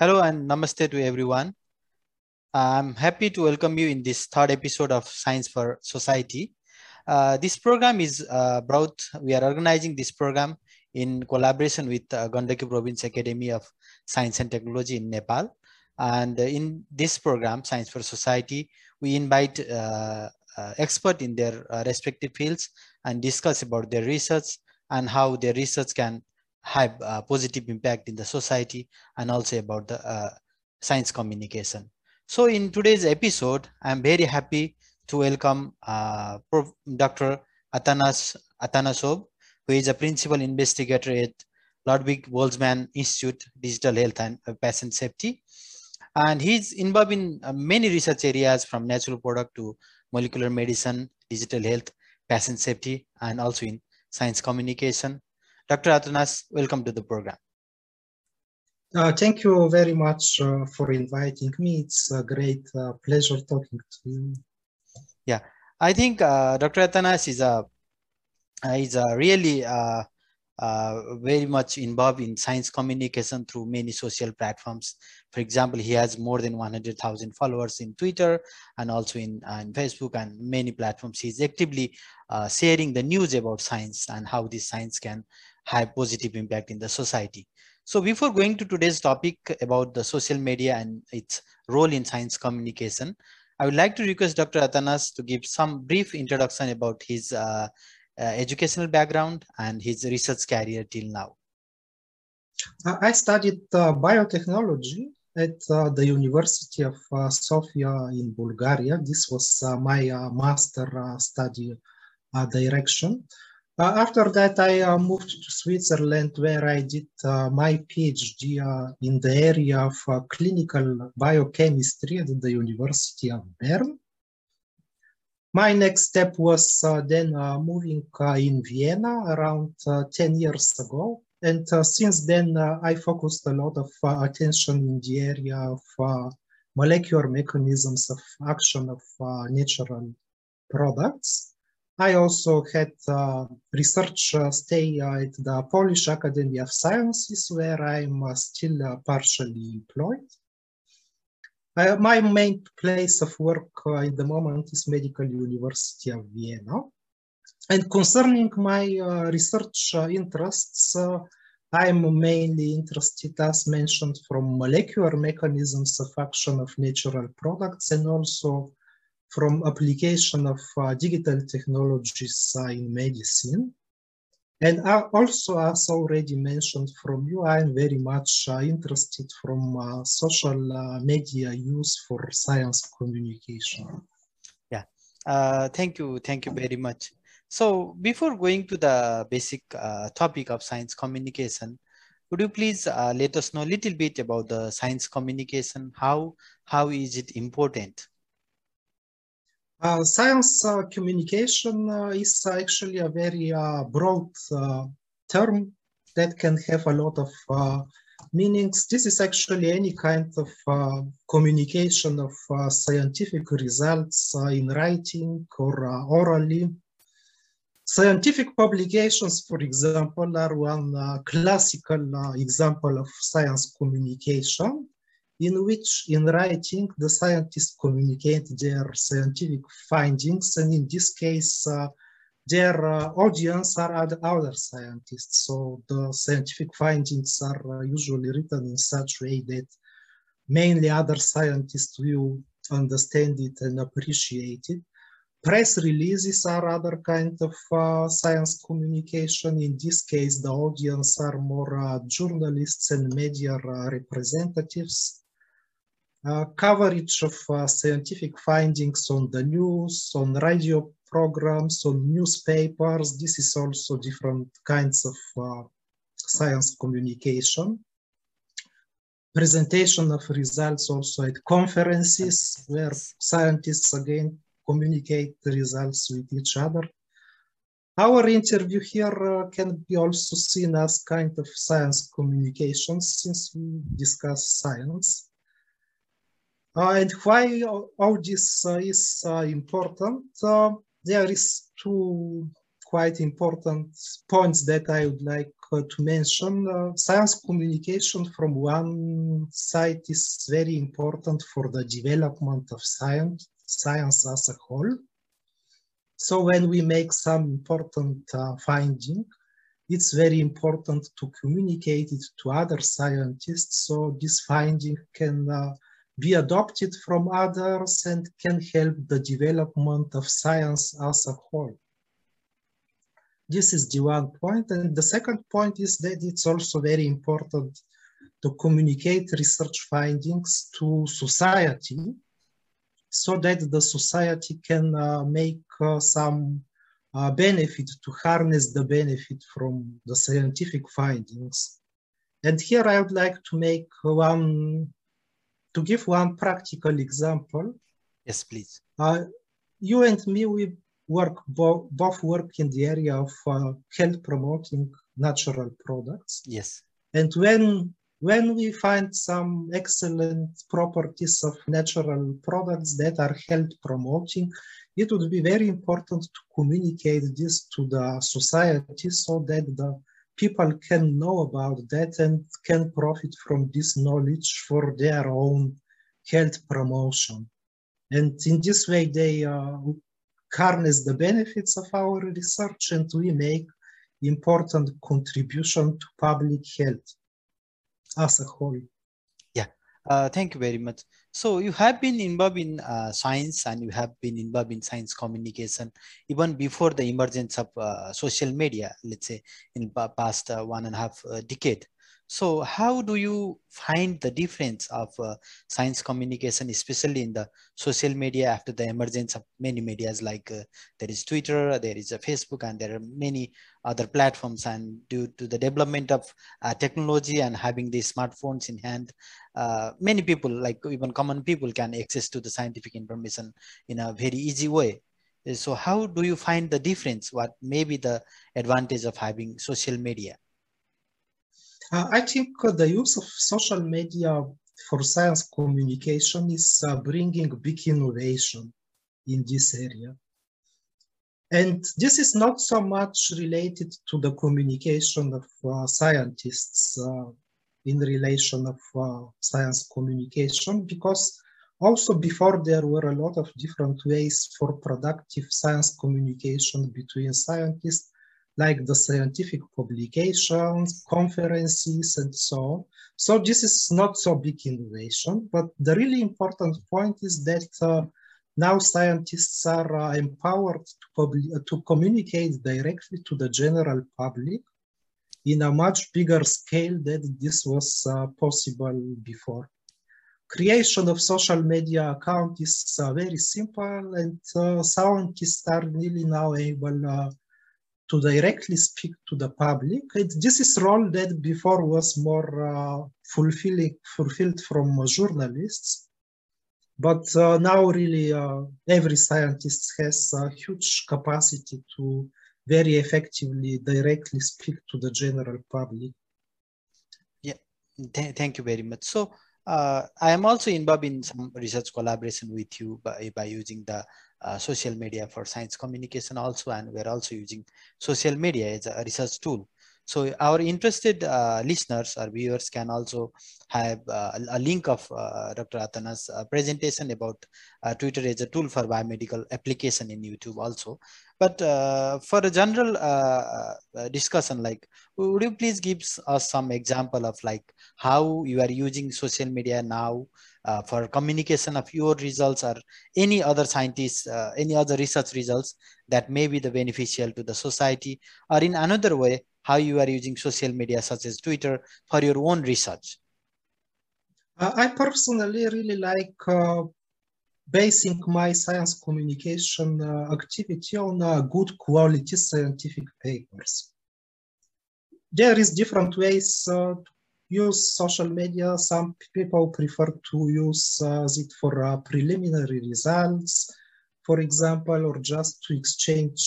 Hello and namaste to everyone. I'm happy to welcome you in this third episode of Science for Society. Uh, this program is uh, brought, we are organizing this program in collaboration with uh, Gandaki Province Academy of Science and Technology in Nepal. And in this program, Science for Society, we invite uh, uh, experts in their uh, respective fields and discuss about their research and how their research can have a positive impact in the society and also about the uh, science communication. So in today's episode, I'm very happy to welcome uh, Dr. Atanas Atanasov, who is a principal investigator at Ludwig Boltzmann Institute, Digital Health and Patient Safety. And he's involved in uh, many research areas from natural product to molecular medicine, digital health, patient safety, and also in science communication. Dr. Atanas, welcome to the program. Uh, thank you very much uh, for inviting me. It's a great uh, pleasure talking to you. Yeah, I think uh, Dr. Atanas is a uh, is a really uh, very much involved in science communication through many social platforms. For example, he has more than 100,000 followers in Twitter and also in, in Facebook and many platforms. He's actively sharing the news about science and how this science can have positive impact in the society. So before going to today's topic about the social media and its role in science communication, I would like to request Dr. Atanas to give some brief introduction about his uh, uh, educational background and his research career till now. Uh, I studied uh, biotechnology at uh, the University of uh, Sofia in Bulgaria. This was my master study direction. Uh, after that, I uh, moved to Switzerland where I did uh, my PhD uh, in the area of uh, clinical biochemistry at the University of Bern. My next step was uh, then moving in Vienna around 10 years ago. And since then, I focused a lot of attention in the area of molecular mechanisms of action of natural products. I also had uh, research uh, stay at the Polish Academy of Sciences, where I'm uh, still uh, partially employed. Uh, my main place of work uh, at the moment is Medical University of Vienna. And concerning my research interests, I'm mainly interested, as mentioned, from molecular mechanisms of action of natural products and also from application of uh, digital technologies uh, in medicine. And also, as already mentioned from you, I'm very much uh, interested from uh, social uh, media use for science communication. Yeah, uh, thank you. Thank you very much. So before going to the basic topic of science communication, would you please let us know a little bit about the science communication? How, how is it important? Uh, science uh, communication uh, is actually a very uh, broad uh, term that can have a lot of uh, meanings. This is actually any kind of communication of scientific results in writing or orally. Scientific publications, for example, are one classical example of science communication in which in writing the scientists communicate their scientific findings and in this case uh, their uh, audience are other, scientists so the scientific findings are uh, usually written in such way that mainly other scientists will understand it and appreciate it press releases are other kind of uh, science communication. In this case, the audience are more uh, journalists and media uh, representatives. Coverage of scientific findings on the news, on radio programs, on newspapers. This is also different kinds of science communication. Presentation of results also at conferences where scientists again communicate the results with each other. Our interview here uh, can be also seen as kind of science communication since we discuss science. And why all this is important? there is two quite important points that I would like uh, to mention uh, science communication from one side is very important for the development of science, science as a whole. So when we make some important uh, finding, it's very important to communicate it to other scientists so this finding can uh, be adopted from others and can help the development of science as a whole. This is the one point. And the second point is that it's also very important to communicate research findings to society so that the society can uh, make uh, some uh, benefit to harness the benefit from the scientific findings. And here I would like to make one, to give one practical example. Yes, please. Uh, you and me, we work bo both work in the area of uh, health promoting natural products. Yes. And when when we find some excellent properties of natural products that are health promoting, it would be very important to communicate this to the society so that the people can know about that and can profit from this knowledge for their own health promotion. And in this way, they uh, harness the benefits of our research and we make important contribution to public health as a whole. Uh, thank you very much. So you have been involved in uh, science and you have been involved in science communication even before the emergence of uh, social media, let's say in past uh, one and a half uh, decade. So how do you find the difference of uh, science communication, especially in the social media after the emergence of many medias like uh, there is Twitter, there is a Facebook, and there are many other platforms. And due to the development of uh, technology and having these smartphones in hand, uh, many people, like even common people, can access to the scientific information in a very easy way. So how do you find the difference? What may be the advantage of having social media? Uh, I think the use of social media for science communication is uh, bringing big innovation in this area. And this is not so much related to the communication of uh, scientists uh, in relation of uh, science communication, because also before there were a lot of different ways for productive science communication between scientists like the scientific publications, conferences, and so on. So this is not so big innovation, but the really important point is that uh, now scientists are uh, empowered to, to communicate directly to the general public in a much bigger scale than this was uh, possible before. Creation of social media account is uh, very simple and uh, scientists are really now able uh, to directly speak to the public. It, this is role that before was more uh, fulfilling, fulfilled from journalists. But uh, now really uh, every scientist has a huge capacity to very effectively directly speak to the general public. Yeah, Th thank you very much. So uh, I am also involved in some research collaboration with you by, by using the uh, social media for science communication also, and we're also using social media as a research tool. So our interested uh, listeners or viewers can also have uh, a link of uh, Dr. Atana's uh, presentation about uh, Twitter as a tool for biomedical application in YouTube also. But uh, for a general discussion, like, would you please give us some example of like how you are using social media now for communication of your results or any other scientists, any other research results that may be the beneficial to the society or in another way, how you are using social media such as Twitter for your own research? Uh, I personally really like uh, basing my science communication uh, activity on uh, good quality scientific papers. There is different ways uh, to use social media. Some people prefer to use uh, it for preliminary results, for example, or just to exchange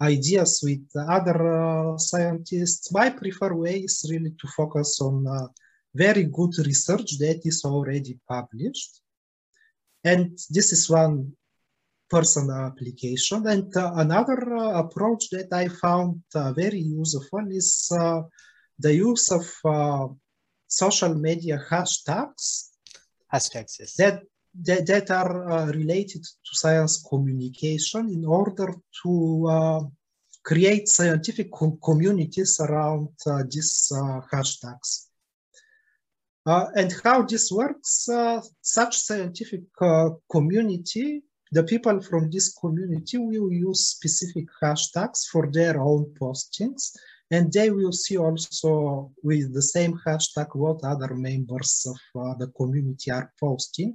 ideas with other uh, scientists. My preferred way is really to focus on uh, very good research that is already published. And this is one personal application. And uh, another uh, approach that I found uh, very useful is uh, the use of uh, social media hashtags. Hashtags, yes. That, that, that are uh, related to science communication in order to uh, create scientific com communities around uh, these uh, hashtags. and how this works, such scientific community the people from this community will use specific hashtags for their own postings and they will see also with the same hashtag what other members of uh, the community are posting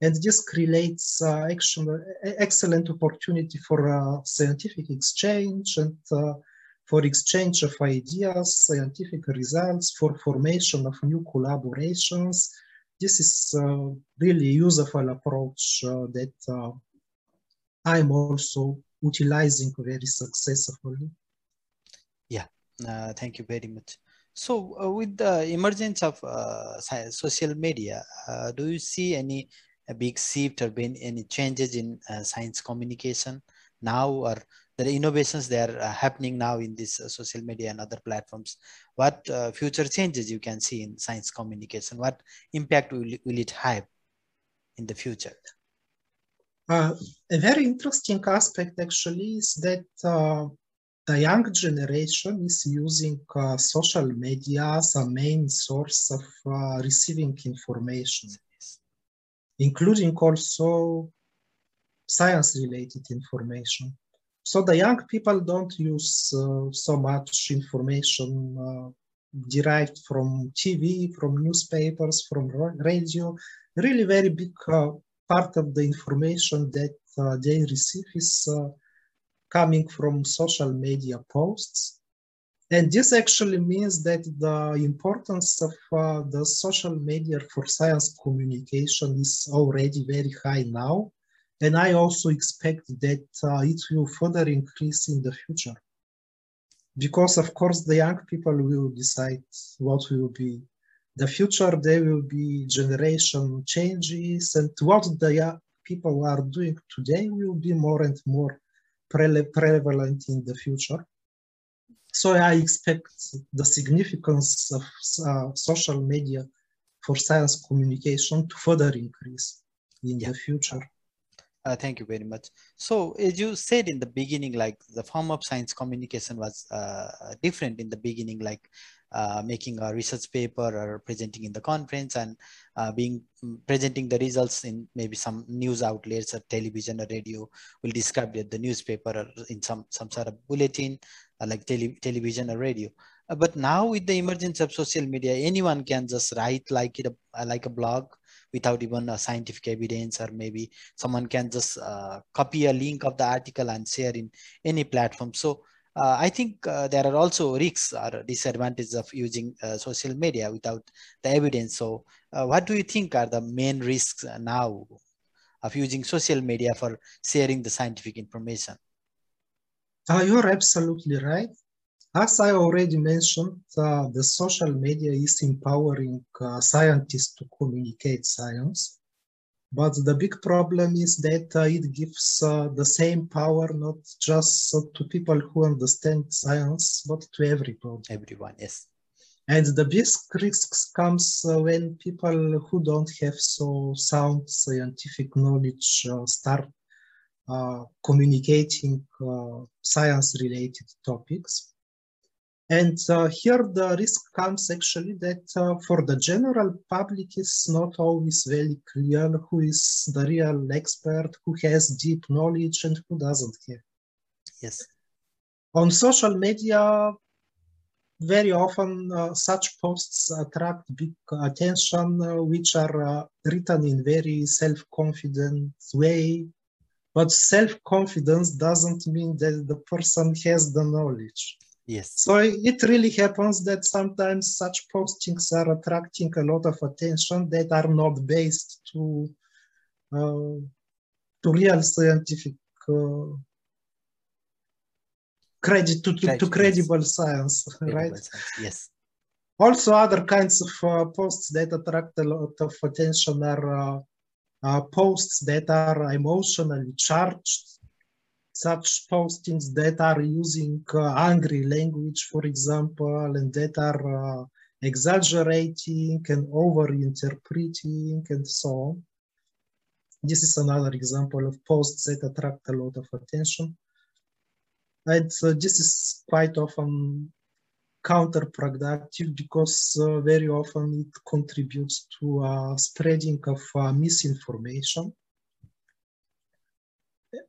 and this creates uh, actually excellent opportunity for uh, scientific exchange and uh, for exchange of ideas scientific results for formation of new collaborations this is uh, really useful approach uh, that I'm also utilizing very successfully. Yeah, uh, thank you very much. So uh, with the emergence of uh, social media, uh, do you see any big shift or been any changes in uh, science communication now or the innovations that are uh, happening now in this social media and other platforms? What future changes you can see in science communication? What impact will, will it have in the future? Uh, a very interesting aspect actually is that uh, the young generation is using uh, social media as a main source of uh, receiving information, including also science-related information. So the young people don't use uh, so much information uh, derived from TV, from newspapers, from radio. Really very big part of the information that uh, they receive is uh, coming from social media posts. And this actually means that the importance of uh, the social media for science communication is already very high now. And I also expect that uh, it will further increase in the future. Because of course, the young people will decide what will be the future there will be generation changes and what the people are doing today will be more and more pre prevalent in the future. So I expect the significance of uh, social media for science communication to further increase in yeah. the future. Uh, thank you very much. So as you said in the beginning, like the form of science communication was uh, different in the beginning, like uh, making a research paper or presenting in the conference and uh, being mm, presenting the results in maybe some news outlets or television or radio will describe it the newspaper or in some some sort of bulletin uh, like tele television or radio. Uh, but now with the emergence of social media anyone can just write like it a, uh, like a blog without even a scientific evidence or maybe someone can just copy a link of the article and share in any platform. So uh, I think uh, there are also risks or disadvantages of using uh, social media without the evidence. So uh, what do you think are the main risks now of using social media for sharing the scientific information? Uh, you're absolutely right. As I already mentioned, the social media is empowering scientists to communicate science. But the big problem is that uh, it gives uh, the same power not just uh, to people who understand science, but to everybody. Everyone, yes. And the biggest risks comes uh, when people who don't have so sound scientific knowledge uh, start uh, communicating science-related topics. And uh, here the risk comes actually that uh, for the general public it's not always very clear who is the real expert, who has deep knowledge and who doesn't have. Yes. On social media, very often uh, such posts attract big attention, uh, which are uh, written in very self-confident way. But self-confidence doesn't mean that the person has the knowledge. Yes. So it really happens that sometimes such postings are attracting a lot of attention that are not based to uh, to real scientific uh, credit to, to, to credible science, credible right? Science. Yes. Also, other kinds of uh, posts that attract a lot of attention are uh, uh, posts that are emotionally charged, such postings that are using uh, angry language, for example, and that are uh, exaggerating and over-interpreting and so on. This is another example of posts that attract a lot of attention. And uh, this is quite often counterproductive because uh, very often it contributes to uh, spreading of uh, misinformation.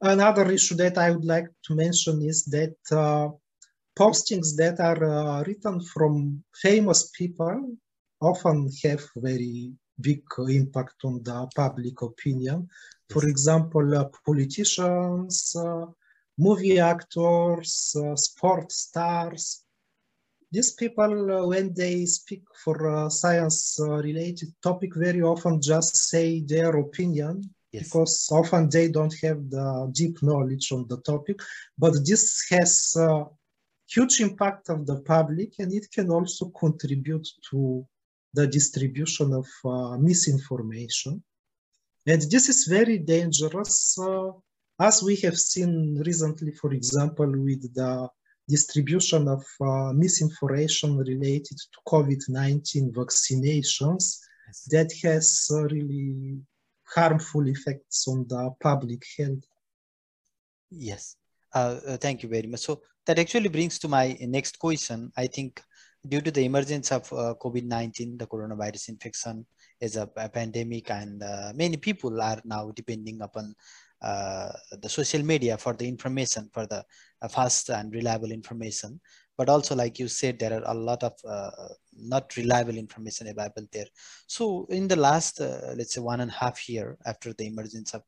Another issue that I would like to mention is that uh, postings that are uh, written from famous people often have very big impact on the public opinion. For example, uh, politicians, uh, movie actors, uh, sport stars. These people, uh, when they speak for science-related topic, very often just say their opinion Yes. because often they don't have the deep knowledge on the topic. But this has uh, huge impact on the public and it can also contribute to the distribution of uh, misinformation. And this is very dangerous, uh, as we have seen recently, for example, with the distribution of uh, misinformation related to COVID-19 vaccinations yes. that has uh, really harmful effects on the public health. Yes, uh, uh, thank you very much. So that actually brings to my next question. I think due to the emergence of uh, COVID-19, the coronavirus infection is a, a pandemic and uh, many people are now depending upon uh, the social media for the information, for the uh, fast and reliable information. But also, like you said, there are a lot of uh, not reliable information available there. So in the last, uh, let's say one and a half year after the emergence of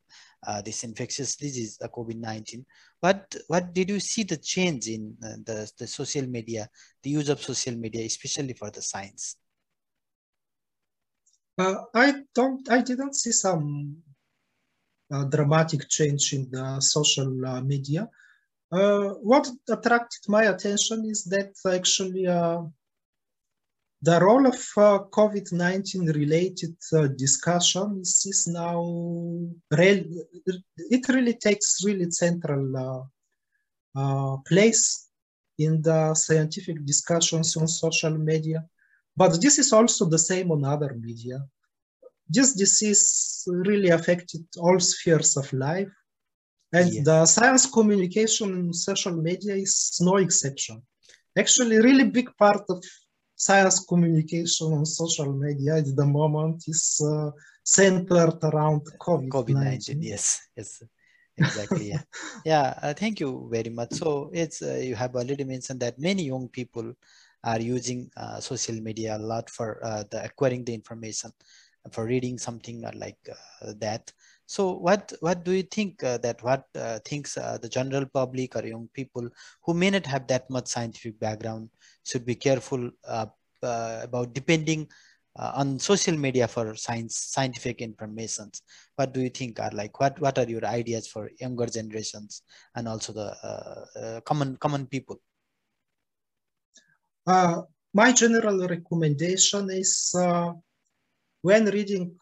uh, this infectious disease, uh, COVID-19. What what did you see the change in uh, the the social media, the use of social media, especially for the science? Uh, I don't. I didn't see some dramatic change in the social uh, what attracted my attention is that actually the role of uh, COVID-19 related uh, discussions is now, it really takes really central uh, uh, place in the scientific discussions on social media. But this is also the same on other media. This disease really affected all spheres of life. And yes. the science communication in social media is no exception. Actually, really big part of science communication on social media at the moment is uh, centered around COVID-19. COVID-19, yes, yes, exactly. yeah, yeah. Uh, thank you very much. So it's uh, you have already mentioned that many young people are using uh, social media a lot for uh, the acquiring the information, for reading something like uh, that. So what what do you think uh, that what uh, thinks uh, the general public or young people who may not have that much scientific background should be careful uh, uh, about depending uh, on social media for science scientific informations? What do you think are like what what are your ideas for younger generations and also the common common people? my general recommendation is when reading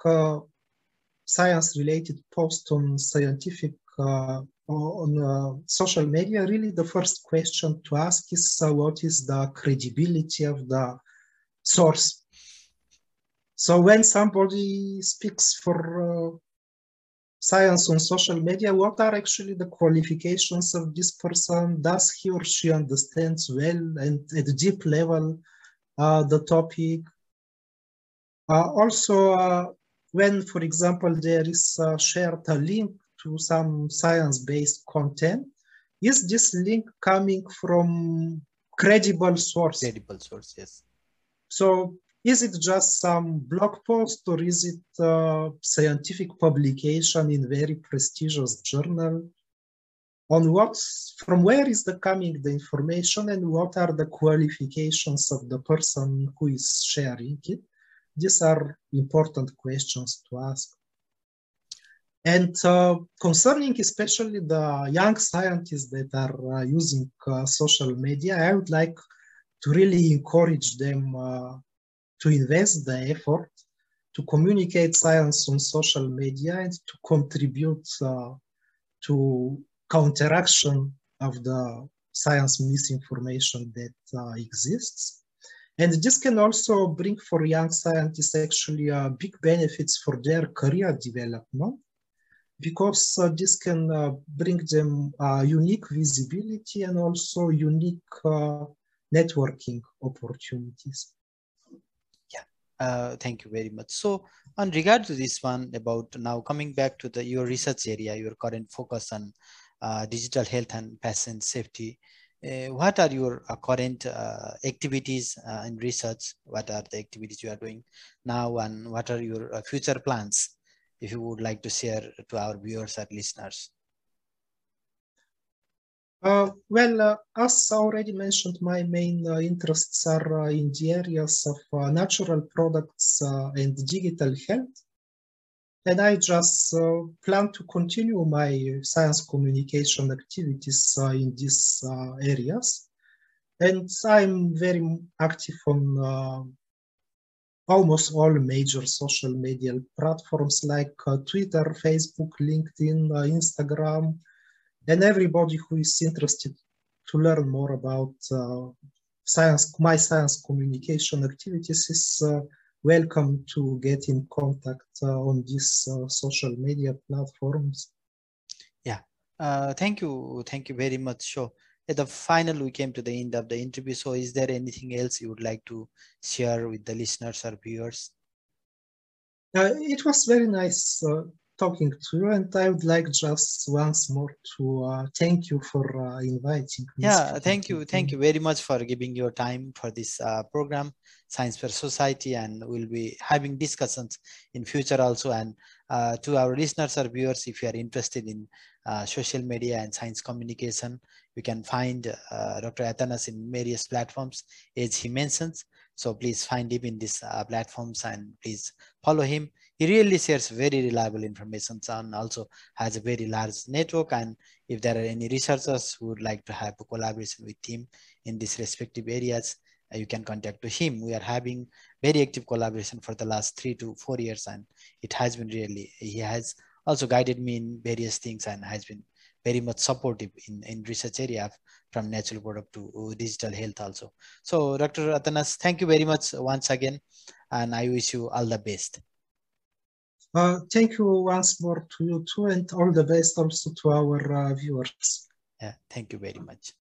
science related post on scientific uh, on uh, social media, really the first question to ask is uh, what is the credibility of the source. So when somebody speaks for uh, science on social media, what are actually the qualifications of this person? Does he or she understands well and at a deep level uh, the topic? Uh, also, when, for example, there is uh, shared a link to some science-based content, is this link coming from credible source? Credible source, yes. So is it just some blog post or is it a scientific publication in very prestigious journal? On what, from where is the coming the information and what are the qualifications of the person who is sharing it? These are important questions to ask. And uh, concerning especially the young scientists that are uh, using uh, social media, I would like to really encourage them uh, to invest the effort to communicate science on social media and to contribute uh, to counteraction of the science misinformation that uh, exists. And this can also bring for young scientists actually uh, big benefits for their career development because uh, this can uh, bring them uh, unique visibility and also unique uh, networking opportunities. Uh, thank you very much. So on regard to this one about now coming back to the your research area, your current focus on digital health and patient safety, what are your uh, current uh, activities uh, in research? What are the activities you are doing now and what are your future plans? If you would like to share to our viewers and listeners. Uh, well, uh, as already mentioned, my main uh, interests are uh, in the areas of uh, natural products uh, and digital health. And I just uh, plan to continue my uh, science communication activities uh, in these areas. And I'm very active on almost all major social media platforms like Twitter, Facebook, LinkedIn, Instagram, and everybody who is interested to learn more about uh, science, my science communication activities is uh, welcome to get in contact uh, on these uh, social media platforms. Yeah, uh, thank you. Thank you very much. So at the final, we came to the end of the interview. So is there anything else you would like to share with the listeners or viewers? Uh, it was very nice talking to you, and I would like just once more to uh, thank you for uh, inviting me. Yeah, thank you. Thank you very much for giving your time for this uh, program, Science for Society, and we'll be having discussions in future also. And uh, to our listeners or viewers, if you are interested in uh, social media and science communication, you can find uh, Dr. Atanas in various platforms, as he mentions. So please find him in these platforms and please follow him he really shares very reliable information and also has a very large network. And if there are any researchers who would like to have a collaboration with him in these respective areas, uh, you can contact to him. We are having very active collaboration for the last three to four years, and it has been really, he has also guided me in various things and has been very much supportive in, in research area from natural product to uh, digital health also. So Dr. Atanas, thank you very much once again, and I wish you all the best. Uh, thank you once more to you too, and all the best also to our uh, viewers. Yeah, thank you very much.